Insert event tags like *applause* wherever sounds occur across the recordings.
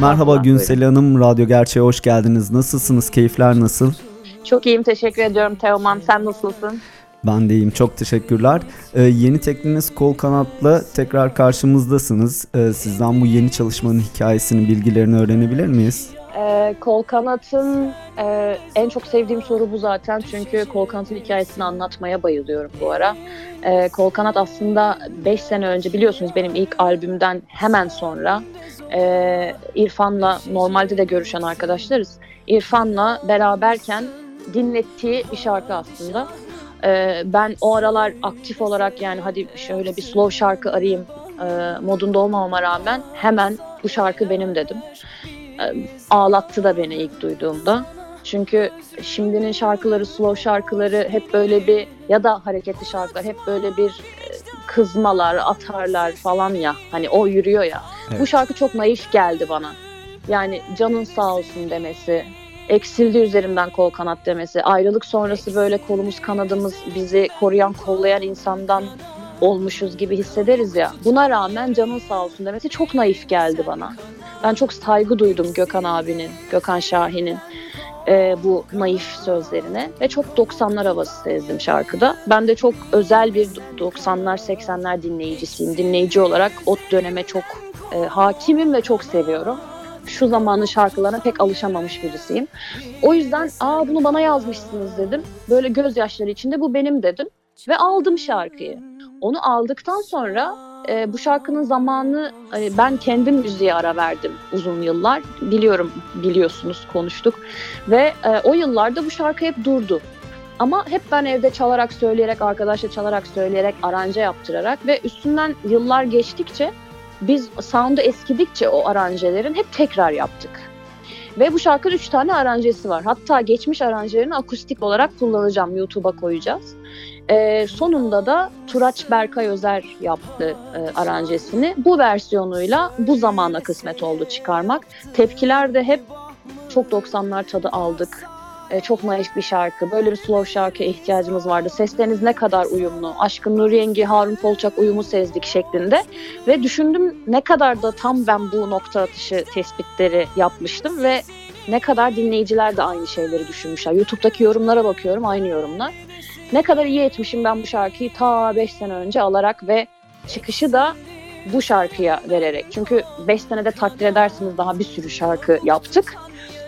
Merhaba Günsel Hanım, Radyo Gerçeğe hoş geldiniz. Nasılsınız? Keyifler nasıl? Çok iyiyim, teşekkür ediyorum Teoman. Sen nasılsın? Ben de iyiyim, çok teşekkürler. Ee, yeni tekniniz Kol Kanat'la tekrar karşımızdasınız. Ee, sizden bu yeni çalışmanın hikayesini, bilgilerini öğrenebilir miyiz? Ee, Kol Kanat'ın e, en çok sevdiğim soru bu zaten. Çünkü Kol Kanat'ın hikayesini anlatmaya bayılıyorum bu ara. Ee, Kol Kanat aslında 5 sene önce biliyorsunuz benim ilk albümden hemen sonra e, İrfan'la normalde de görüşen arkadaşlarız. İrfan'la beraberken dinlettiği bir şarkı aslında. Ee, ben o aralar aktif olarak yani hadi şöyle bir slow şarkı arayayım e, modunda olmamama rağmen hemen bu şarkı benim dedim. E, ağlattı da beni ilk duyduğumda. Çünkü şimdinin şarkıları, slow şarkıları hep böyle bir ya da hareketli şarkılar hep böyle bir e, kızmalar, atarlar falan ya. Hani o yürüyor ya. Evet. Bu şarkı çok naif geldi bana. Yani canın sağ olsun demesi, eksildi üzerimden kol kanat demesi, ayrılık sonrası böyle kolumuz kanadımız bizi koruyan kollayan insandan olmuşuz gibi hissederiz ya. Buna rağmen canın sağ olsun demesi çok naif geldi bana. Ben çok saygı duydum Gökhan abinin, Gökhan Şahin'in e, bu naif sözlerine ve çok 90'lar havası sezdim şarkıda. Ben de çok özel bir 90'lar 80'ler dinleyicisiyim. Dinleyici olarak o döneme çok e, hakimim ve çok seviyorum. Şu zamanın şarkılarına pek alışamamış birisiyim. O yüzden aa bunu bana yazmışsınız dedim. Böyle gözyaşları içinde bu benim dedim. Ve aldım şarkıyı. Onu aldıktan sonra e, bu şarkının zamanı e, ben kendim müziğe ara verdim uzun yıllar. Biliyorum, biliyorsunuz konuştuk. Ve e, o yıllarda bu şarkı hep durdu. Ama hep ben evde çalarak söyleyerek, arkadaşla çalarak söyleyerek, aranje yaptırarak ve üstünden yıllar geçtikçe biz sound'u eskidikçe o aranjelerin hep tekrar yaptık. Ve bu şarkının üç tane aranjesi var. Hatta geçmiş aranjelerini akustik olarak kullanacağım. YouTube'a koyacağız. Ee, sonunda da Turaç Berkay Özer yaptı e, aranjesini. Bu versiyonuyla bu zamana kısmet oldu çıkarmak. Tepkiler de hep çok 90'lar tadı aldık. Ee, çok naif bir şarkı. Böyle bir slow şarkıya ihtiyacımız vardı. Sesleriniz ne kadar uyumlu. Aşkın Nur Yengi, Harun Kolçak uyumu sezdik şeklinde. Ve düşündüm ne kadar da tam ben bu nokta atışı tespitleri yapmıştım ve ne kadar dinleyiciler de aynı şeyleri düşünmüşler. YouTube'daki yorumlara bakıyorum aynı yorumlar. Ne kadar iyi etmişim ben bu şarkıyı ta 5 sene önce alarak ve çıkışı da bu şarkıya vererek. Çünkü 5 senede takdir edersiniz daha bir sürü şarkı yaptık.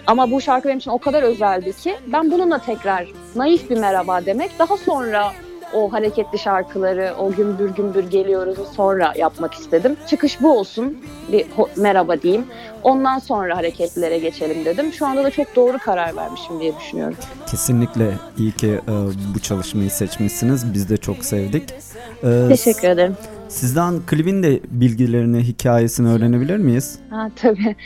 Ama bu şarkı benim için o kadar özeldi ki ben bununla tekrar naif bir merhaba demek. Daha sonra o hareketli şarkıları, o gümbür gümbür geliyoruz sonra yapmak istedim. Çıkış bu olsun, bir merhaba diyeyim. Ondan sonra hareketlilere geçelim dedim. Şu anda da çok doğru karar vermişim diye düşünüyorum. Kesinlikle iyi ki e, bu çalışmayı seçmişsiniz. Biz de çok sevdik. E, Teşekkür ederim. Sizden klibin de bilgilerini, hikayesini öğrenebilir miyiz? Ha, tabii.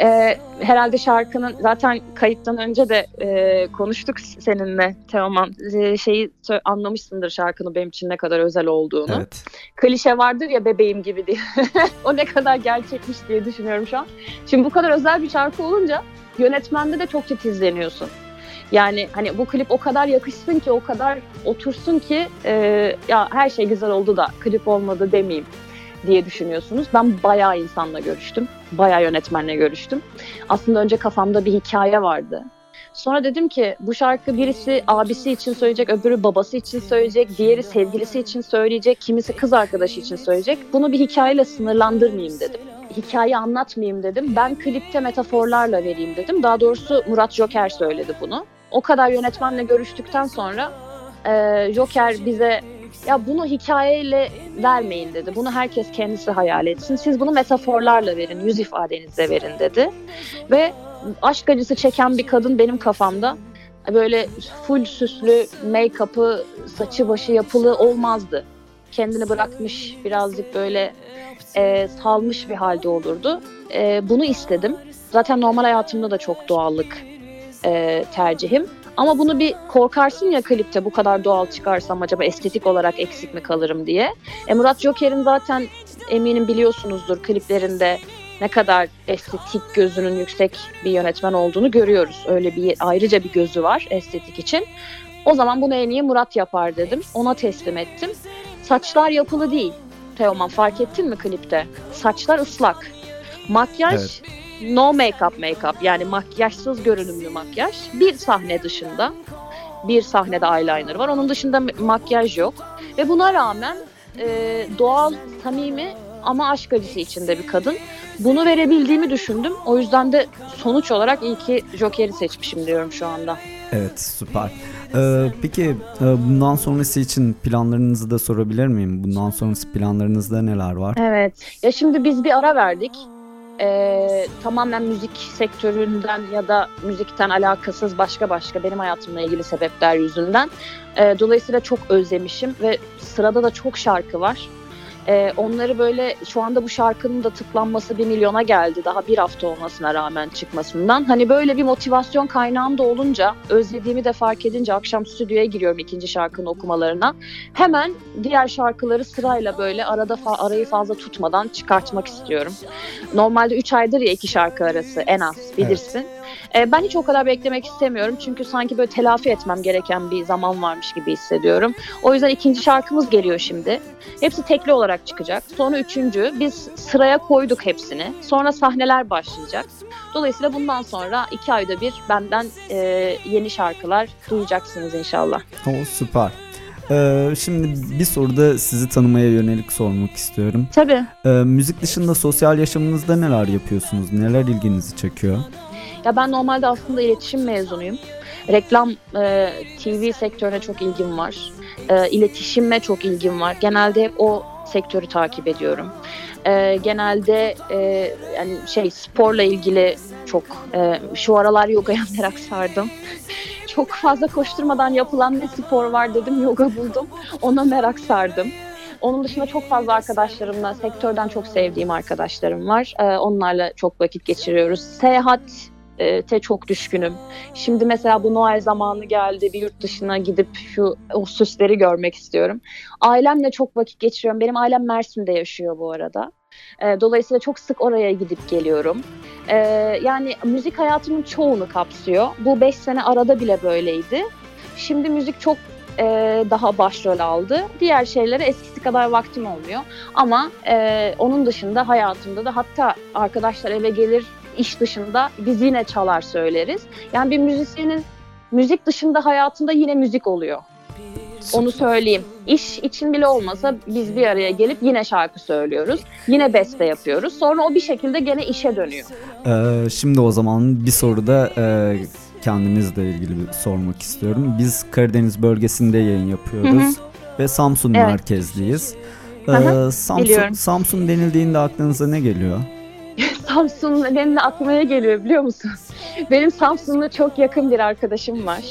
E, herhalde şarkının zaten kayıttan önce de e, konuştuk seninle Teoman. E, şeyi anlamışsındır şarkının benim için ne kadar özel olduğunu. Evet. Klişe vardır ya bebeğim gibi diye. *laughs* o ne kadar gerçekmiş diye düşünüyorum şu an. Şimdi bu kadar özel bir şarkı olunca yönetmende de çok titizleniyorsun. Yani hani bu klip o kadar yakışsın ki, o kadar otursun ki e, ya her şey güzel oldu da klip olmadı demeyeyim diye düşünüyorsunuz. Ben bayağı insanla görüştüm. Bayağı yönetmenle görüştüm. Aslında önce kafamda bir hikaye vardı. Sonra dedim ki bu şarkı birisi abisi için söyleyecek, öbürü babası için söyleyecek, diğeri sevgilisi için söyleyecek, kimisi kız arkadaşı için söyleyecek. Bunu bir hikayeyle sınırlandırmayayım dedim. Hikaye anlatmayayım dedim. Ben klipte metaforlarla vereyim dedim. Daha doğrusu Murat Joker söyledi bunu. O kadar yönetmenle görüştükten sonra Joker bize ya bunu hikayeyle vermeyin dedi. Bunu herkes kendisi hayal etsin. Siz bunu metaforlarla verin, yüz ifadenizle verin dedi. Ve aşk acısı çeken bir kadın benim kafamda böyle full süslü make-up'ı, saçı başı yapılı olmazdı. Kendini bırakmış, birazcık böyle e, salmış bir halde olurdu. E, bunu istedim. Zaten normal hayatımda da çok doğallık e, tercihim. Ama bunu bir korkarsın ya klipte bu kadar doğal çıkarsam acaba estetik olarak eksik mi kalırım diye. E, Murat Joker'in zaten eminim biliyorsunuzdur kliplerinde ne kadar estetik gözünün yüksek bir yönetmen olduğunu görüyoruz. Öyle bir ayrıca bir gözü var estetik için. O zaman bunu en iyi Murat yapar dedim. Ona teslim ettim. Saçlar yapılı değil. Teoman fark ettin mi klipte? Saçlar ıslak. Makyaj evet. No make-up make-up yani makyajsız görünümlü makyaj. Bir sahne dışında bir sahnede eyeliner var. Onun dışında makyaj yok. Ve buna rağmen e, doğal, samimi ama aşk acısı içinde bir kadın. Bunu verebildiğimi düşündüm. O yüzden de sonuç olarak iyi ki Joker'i seçmişim diyorum şu anda. Evet süper. Ee, peki e, bundan sonrası için planlarınızı da sorabilir miyim? Bundan sonrası planlarınızda neler var? Evet. Ya şimdi biz bir ara verdik. Ee, tamamen müzik sektöründen ya da müzikten alakasız başka başka benim hayatımla ilgili sebepler yüzünden. Ee, dolayısıyla çok özlemişim ve sırada da çok şarkı var. E, onları böyle şu anda bu şarkının da tıklanması bir milyona geldi. Daha bir hafta olmasına rağmen çıkmasından. Hani böyle bir motivasyon kaynağım da olunca özlediğimi de fark edince akşam stüdyoya giriyorum ikinci şarkının okumalarına. Hemen diğer şarkıları sırayla böyle arada fa- arayı fazla tutmadan çıkartmak istiyorum. Normalde 3 aydır ya iki şarkı arası en az bilirsin. Evet. E, ben hiç o kadar beklemek istemiyorum çünkü sanki böyle telafi etmem gereken bir zaman varmış gibi hissediyorum. O yüzden ikinci şarkımız geliyor şimdi. Hepsi tekli olarak çıkacak. Sonra üçüncü. Biz sıraya koyduk hepsini. Sonra sahneler başlayacak. Dolayısıyla bundan sonra iki ayda bir benden e, yeni şarkılar duyacaksınız inşallah. O süper. Ee, şimdi bir soruda sizi tanımaya yönelik sormak istiyorum. Tabii. Ee, müzik dışında sosyal yaşamınızda neler yapıyorsunuz? Neler ilginizi çekiyor? Ya ben normalde aslında iletişim mezunuyum. Reklam, e, TV sektörüne çok ilgim var. E, iletişime çok ilgim var. Genelde hep o sektörü takip ediyorum. E, genelde e, yani şey sporla ilgili çok e, şu aralar yogaya merak sardım. Çok fazla koşturmadan yapılan ne spor var dedim yoga buldum. Ona merak sardım. Onun dışında çok fazla arkadaşlarımla, sektörden çok sevdiğim arkadaşlarım var. Ee, onlarla çok vakit geçiriyoruz. Seyahat e, te çok düşkünüm. Şimdi mesela bu Noel zamanı geldi. Bir yurt dışına gidip şu o süsleri görmek istiyorum. Ailemle çok vakit geçiriyorum. Benim ailem Mersin'de yaşıyor bu arada. E, dolayısıyla çok sık oraya gidip geliyorum. E, yani müzik hayatımın çoğunu kapsıyor. Bu beş sene arada bile böyleydi. Şimdi müzik çok e, daha başrol aldı. Diğer şeylere eskisi kadar vaktim olmuyor. Ama e, onun dışında hayatımda da hatta arkadaşlar eve gelir iş dışında biz yine çalar söyleriz. Yani bir müzisyenin müzik dışında hayatında yine müzik oluyor. Onu söyleyeyim. İş için bile olmasa biz bir araya gelip yine şarkı söylüyoruz. Yine beste yapıyoruz. Sonra o bir şekilde gene işe dönüyor. Ee, şimdi o zaman bir soru da e, kendimizle ilgili bir sormak istiyorum. Biz Karadeniz bölgesinde yayın yapıyoruz. Hı hı. Ve Samsun evet. merkezliyiz. Ee, Samsun, Samsun denildiğinde aklınıza ne geliyor? *laughs* Samsun benim aklıma geliyor biliyor musun? Benim Samsun'da çok yakın bir arkadaşım var.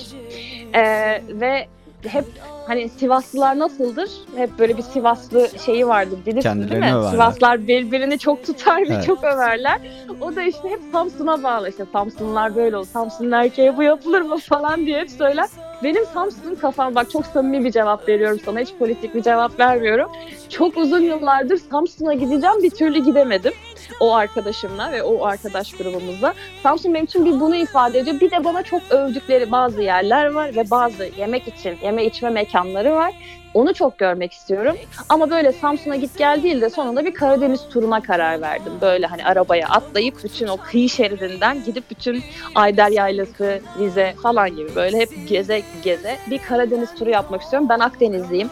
Ee, ve hep hani Sivaslılar nasıldır? Hep böyle bir Sivaslı şeyi vardır bilirsin değil mi? Överler. Sivaslar birbirini çok tutar ve evet. çok överler. O da işte hep Samsun'a bağlı işte Samsunlular böyle olur. Samsun'un erkeğe bu yapılır mı falan diye hep söyler. Benim Samsun kafam bak çok samimi bir cevap veriyorum sana. Hiç politik bir cevap vermiyorum. Çok uzun yıllardır Samsun'a gideceğim bir türlü gidemedim o arkadaşımla ve o arkadaş grubumuzla. Samsun benim için bir bunu ifade ediyor. Bir de bana çok övdükleri bazı yerler var ve bazı yemek için, yeme içme mekanları var. Onu çok görmek istiyorum. Ama böyle Samsun'a git gel değil de sonunda bir Karadeniz turuna karar verdim. Böyle hani arabaya atlayıp bütün o kıyı şeridinden gidip bütün Ayder Yaylası, Rize falan gibi böyle hep geze geze bir Karadeniz turu yapmak istiyorum. Ben Akdenizliyim.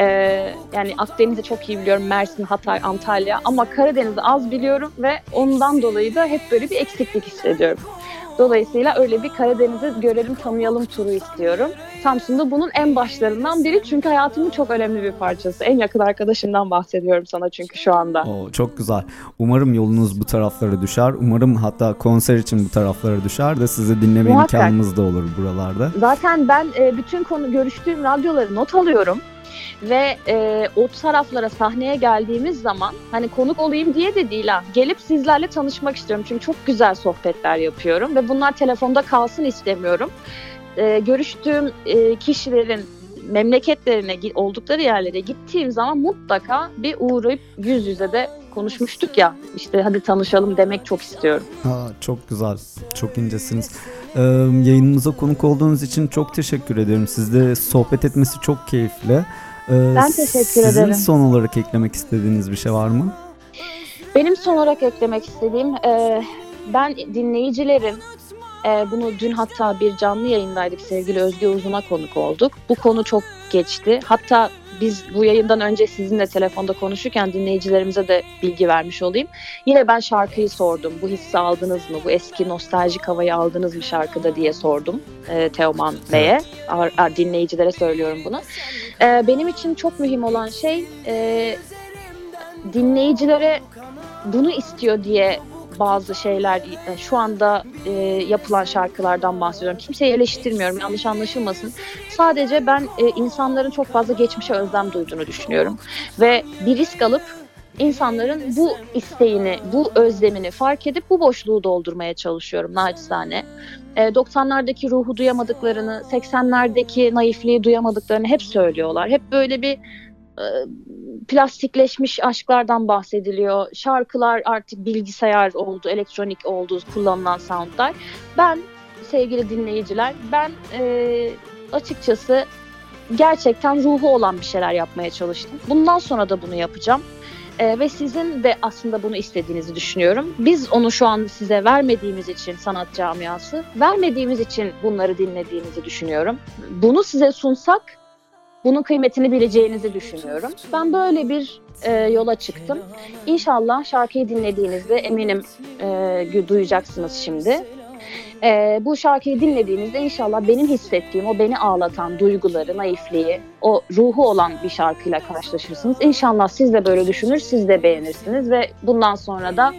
Ee, yani Akdeniz'i çok iyi biliyorum. Mersin, Hatay, Antalya ama Karadeniz'i az biliyorum ve ondan dolayı da hep böyle bir eksiklik hissediyorum. Dolayısıyla öyle bir Karadeniz'i görelim tanıyalım turu istiyorum. Samsun'da bunun en başlarından biri çünkü hayatımın çok önemli bir parçası. En yakın arkadaşımdan bahsediyorum sana çünkü şu anda. Oo, çok güzel. Umarım yolunuz bu taraflara düşer. Umarım hatta konser için bu taraflara düşer de sizi dinleme Muhakkak. imkanımız da olur buralarda. Zaten ben e, bütün konu görüştüğüm radyoları not alıyorum ve e, o taraflara sahneye geldiğimiz zaman hani konuk olayım diye de değil ha gelip sizlerle tanışmak istiyorum çünkü çok güzel sohbetler yapıyorum ve bunlar telefonda kalsın istemiyorum. E, görüştüğüm e, kişilerin memleketlerine oldukları yerlere gittiğim zaman mutlaka bir uğrayıp yüz yüze de konuşmuştuk ya işte hadi tanışalım demek çok istiyorum. Ha, çok güzel çok incesiniz. Ee, yayınımıza konuk olduğunuz için çok teşekkür ederim. Sizle sohbet etmesi çok keyifli. Ee, ben teşekkür sizin ederim. Sizin son olarak eklemek istediğiniz bir şey var mı? Benim son olarak eklemek istediğim e, ben dinleyicilerin e, bunu dün hatta bir canlı yayındaydık sevgili Özge Uzun'a konuk olduk. Bu konu çok geçti. Hatta biz bu yayından önce sizinle telefonda konuşurken dinleyicilerimize de bilgi vermiş olayım. Yine ben şarkıyı sordum. Bu hissi aldınız mı? Bu eski nostaljik havayı aldınız mı şarkıda diye sordum e, Teoman Bey'e. Evet. Dinleyicilere söylüyorum bunu. E, benim için çok mühim olan şey e, dinleyicilere bunu istiyor diye bazı şeyler e, şu anda e, yapılan şarkılardan bahsediyorum. Kimseyi eleştirmiyorum yanlış anlaşılmasın. Sadece ben e, insanların çok fazla geçmişe özlem duyduğunu düşünüyorum. Ve bir risk alıp insanların bu isteğini, bu özlemini fark edip bu boşluğu doldurmaya çalışıyorum naçizane. E, 90'lardaki ruhu duyamadıklarını, 80'lerdeki naifliği duyamadıklarını hep söylüyorlar. Hep böyle bir plastikleşmiş aşklardan bahsediliyor. Şarkılar artık bilgisayar oldu, elektronik oldu kullanılan soundlar. Ben sevgili dinleyiciler, ben e, açıkçası gerçekten ruhu olan bir şeyler yapmaya çalıştım. Bundan sonra da bunu yapacağım. E, ve sizin de aslında bunu istediğinizi düşünüyorum. Biz onu şu an size vermediğimiz için sanat camiası, vermediğimiz için bunları dinlediğinizi düşünüyorum. Bunu size sunsak bunun kıymetini bileceğinizi düşünüyorum. Ben böyle bir e, yola çıktım. İnşallah şarkıyı dinlediğinizde eminim e, duyacaksınız şimdi. E, bu şarkıyı dinlediğinizde inşallah benim hissettiğim, o beni ağlatan duyguları, naifliği, o ruhu olan bir şarkıyla karşılaşırsınız. İnşallah siz de böyle düşünür, siz de beğenirsiniz ve bundan sonra da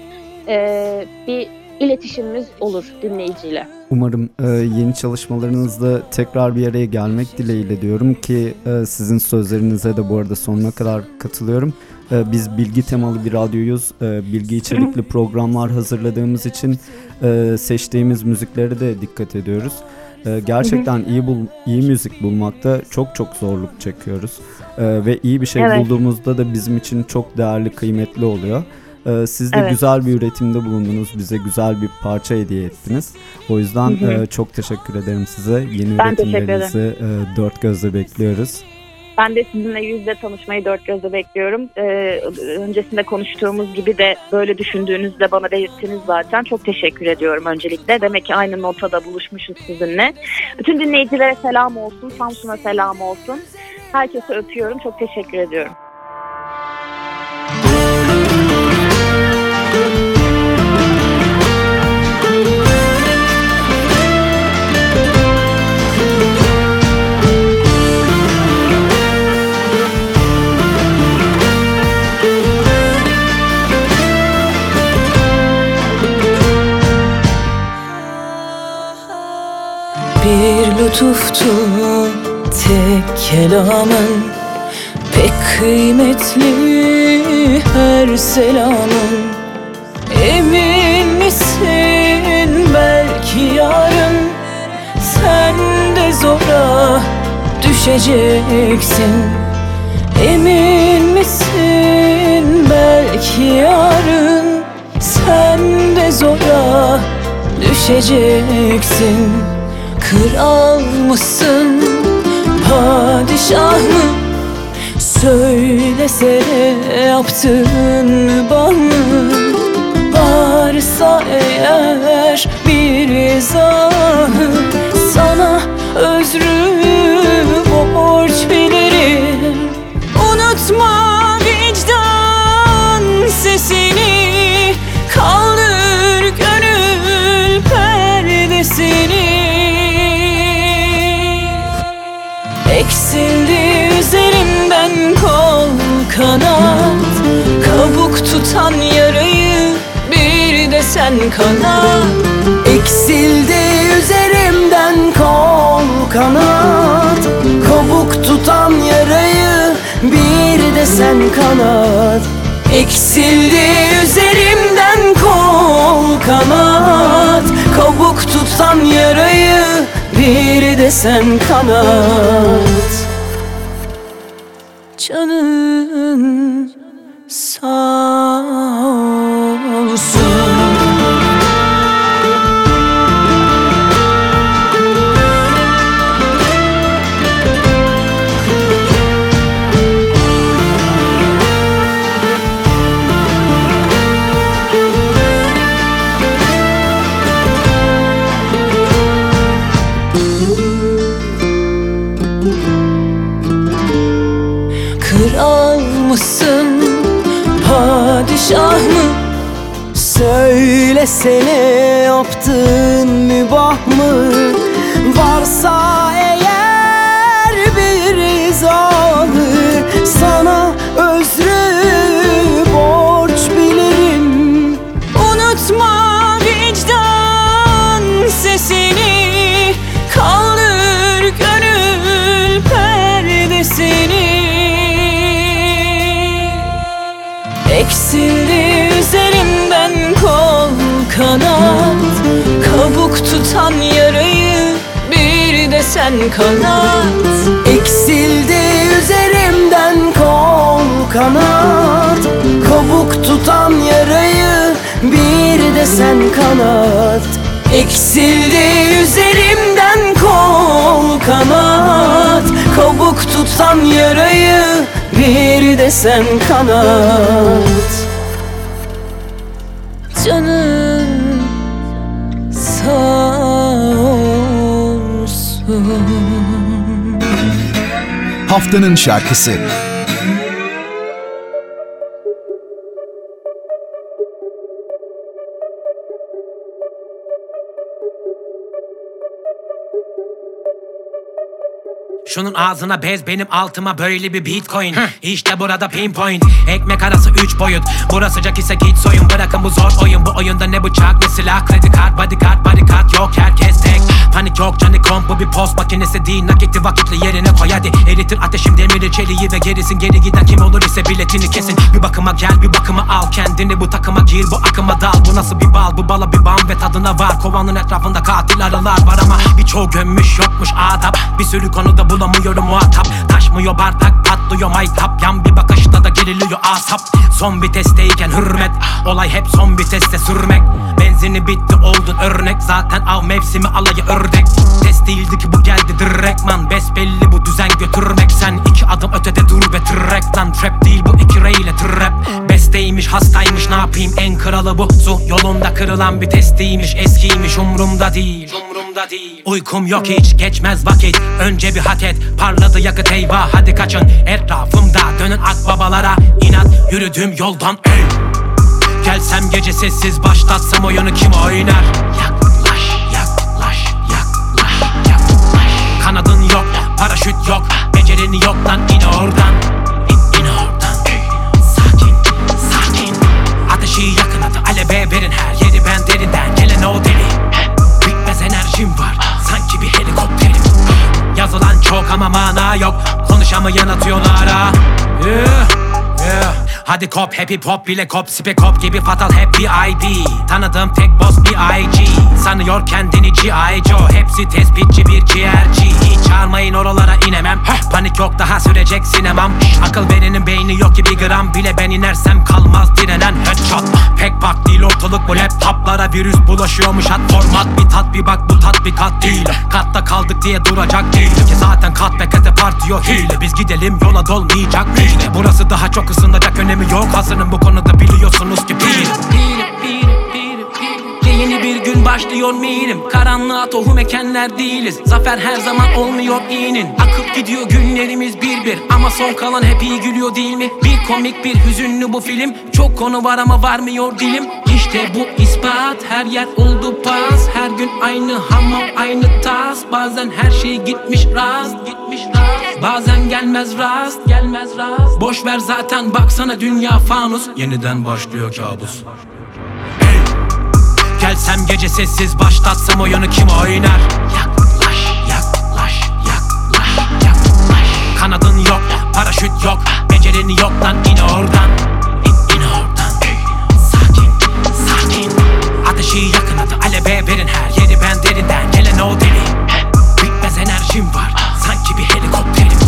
e, bir iletişimimiz olur dinleyiciyle. Umarım e, yeni çalışmalarınızda tekrar bir araya gelmek dileğiyle diyorum ki e, sizin sözlerinize de bu arada sonuna kadar katılıyorum. E, biz bilgi temalı bir radyoyuz. E, bilgi içerikli programlar hazırladığımız için e, seçtiğimiz müziklere de dikkat ediyoruz. E, gerçekten iyi bul iyi müzik bulmakta çok çok zorluk çekiyoruz. E, ve iyi bir şey evet. bulduğumuzda da bizim için çok değerli, kıymetli oluyor. Ee, siz de evet. güzel bir üretimde bulundunuz. Bize güzel bir parça hediye ettiniz. O yüzden hı hı. E, çok teşekkür ederim size. Yeni ben üretimlerinizi e, dört gözle bekliyoruz. Ben de sizinle yüzde tanışmayı dört gözle bekliyorum. Ee, öncesinde konuştuğumuz gibi de böyle düşündüğünüzde bana belirttiniz zaten. Çok teşekkür ediyorum öncelikle. Demek ki aynı notada buluşmuşuz sizinle. Bütün dinleyicilere selam olsun, Samsun'a selam olsun. Herkese öpüyorum. Çok teşekkür ediyorum. Lütuftu tek kelamın. Pek kıymetli her selamın. Emin misin belki yarın? Sen de zora düşeceksin. Emin misin belki yarın? Sen de zora düşeceksin Kral mısın, padişah mı? Söylesene yaptın mı bana Varsa eğer bir izahı Sana özrü sen kanat Eksildi üzerimden kol kanat Kabuk tutan yarayı bir de sen kanat. Eksildi üzerimden kol kanat Kabuk tutan yarayı bir de sen kanat. Canın Söylesene yaptığın mübah mı? Varsa eğer bir izahı Sana kanat Eksildi üzerimden kol kanat. Kabuk tutan yarayı bir de sen kanat. Eksildi üzerimden kol kanat. Kabuk tutan yarayı bir de sen kanat. Canın Haftanın şarkısı Şunun ağzına bez benim altıma böyle bir bitcoin. İşte burada pinpoint. Ekmek arası üç boyut. Burası sıcak ise git soyun. Bırakın bu zor oyun. Bu oyunda ne bıçak ne silah. Kredi kart bodyguard bodyguard yok. Herkes tek. Panik yok canı komp. Bu bir post makinesi değil. Nakiti vakitli yerine koy. Hadi Eritir ateşim demiri çeliği ve gerisin. Geri giden kim olur ise biletini kesin. Bir bakıma gel bir bakıma al Kendini. Bu takıma gir bu akıma dal. Bu nasıl bir bal? Bu bala bir bam ve tadına var. Kovanın etrafında katil arılar var ama Birçoğu gömmüş yokmuş. Adap. Bir sürü konuda bulamıyorum muhatap. Taşmıyor bardak patlıyor maytap. Yan bir bakışta da geriliyor asap. Son vitesteyken hürmet. Olay hep son viteste sürmek. Benzini bitti oldun örnek. Zaten av mevsimi alayı ördek. Test değildi ki bu geldi direktman Besbelli bu düzen götürmek. Sen iki adım ötede dur ve tırrek Trap değil bu iki re ile trap Besteymiş hastaymış ne yapayım? En kralı bu. Su yolunda kırılan bir testiymiş Eskiymiş umrumda değil. Umrumda değil. Uykum yok hiç geçmez vakit. Önce bir hak et parladı yakıt eyvah Hadi kaçın. Etrafımda dönün akbabalara inat. Yürüdüğüm yoldan ey. Gelsem gece sessiz başlatsam oyunu kim oynar? Yaklaş yaklaş yaklaş yaklaş. Kanadın yok paraşüt yok Becerin yok lan in oradan Gelen o deli. Bitmez enerjim var. Sanki bir helikopterim. Yazılan çok ama mana yok. Konuşamayan atıyorlar ha. Yeah, yeah. Hadi kop happy pop bile kop Spek hop gibi fatal hep bir ID Tanıdığım tek boss bir IG Sanıyor kendini G.I. Joe. Hepsi tespitçi bir ciğerci çağırmayın oralara inemem. Panik yok daha sürecek sinemam. Akıl verenin beyni yok ki bir gram. Bile Ben inersem kalmaz direnen headshot. Pek bak değil ortalık bu laptoplara Virüs bulaşıyormuş. Hat format Bir tat bir bak bu tatbikat değil. Katta kaldık diye duracak değil. Ki zaten kat ve kate partiyor hile Biz gidelim yola dolmayacak hile Burası daha çok ısınacak önemi yok. Hazırım bu konuda biliyorsunuz ki bir bir başlıyor mirim Karanlığa tohum ekenler değiliz. Zafer her zaman olmuyor iyinin. Akıp gidiyor günlerimiz bir bir. Ama son kalan hep iyi gülüyor değil mi? Bir komik bir hüzünlü bu film. Çok konu var ama varmıyor dilim. İşte bu ispat. Her yer oldu pas. Her gün aynı hamam aynı tas. Bazen her şey gitmiş rast Gitmiş rast. Bazen gelmez rast Gelmez rast. Boş ver zaten baksana dünya fanus. Yeniden başlıyor kabus Gelsem gece sessiz başlatsam oyunu kim oynar? Yaklaş. Yaklaş yaklaş yaklaş. Kanadın yok paraşüt yok Becerin yok lan in oradan. İn, in oradan. Sakin sakin. Ateşi yakın adı aleve verin her yeri ben derinden Gelen o deli. Bitmez enerjim var sanki bir helikopterim.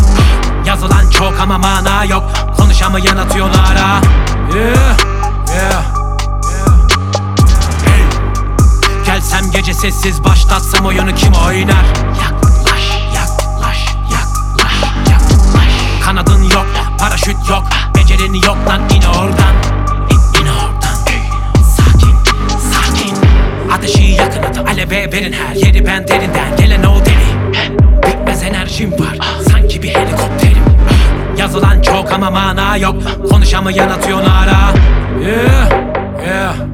Yazılan çok ama mana yok Konuşamayan atıyorlar ha. Yeah yeah Gelsem gece sessiz başlatsam oyunu kim oynar? Yaklaş yaklaş yaklaş yaklaş. Kanadın yok paraşüt yok Becerin yok lan in oradan. İn, in oradan. Sakin sakin. Ateşi yakın adı aleve verin her yeri ben derinden Gelen o deli Bitmez enerjim var sanki bir helikopterim. Yazılan çok ama mana yok Konuşamayan atıyorlar ha Yeah yeah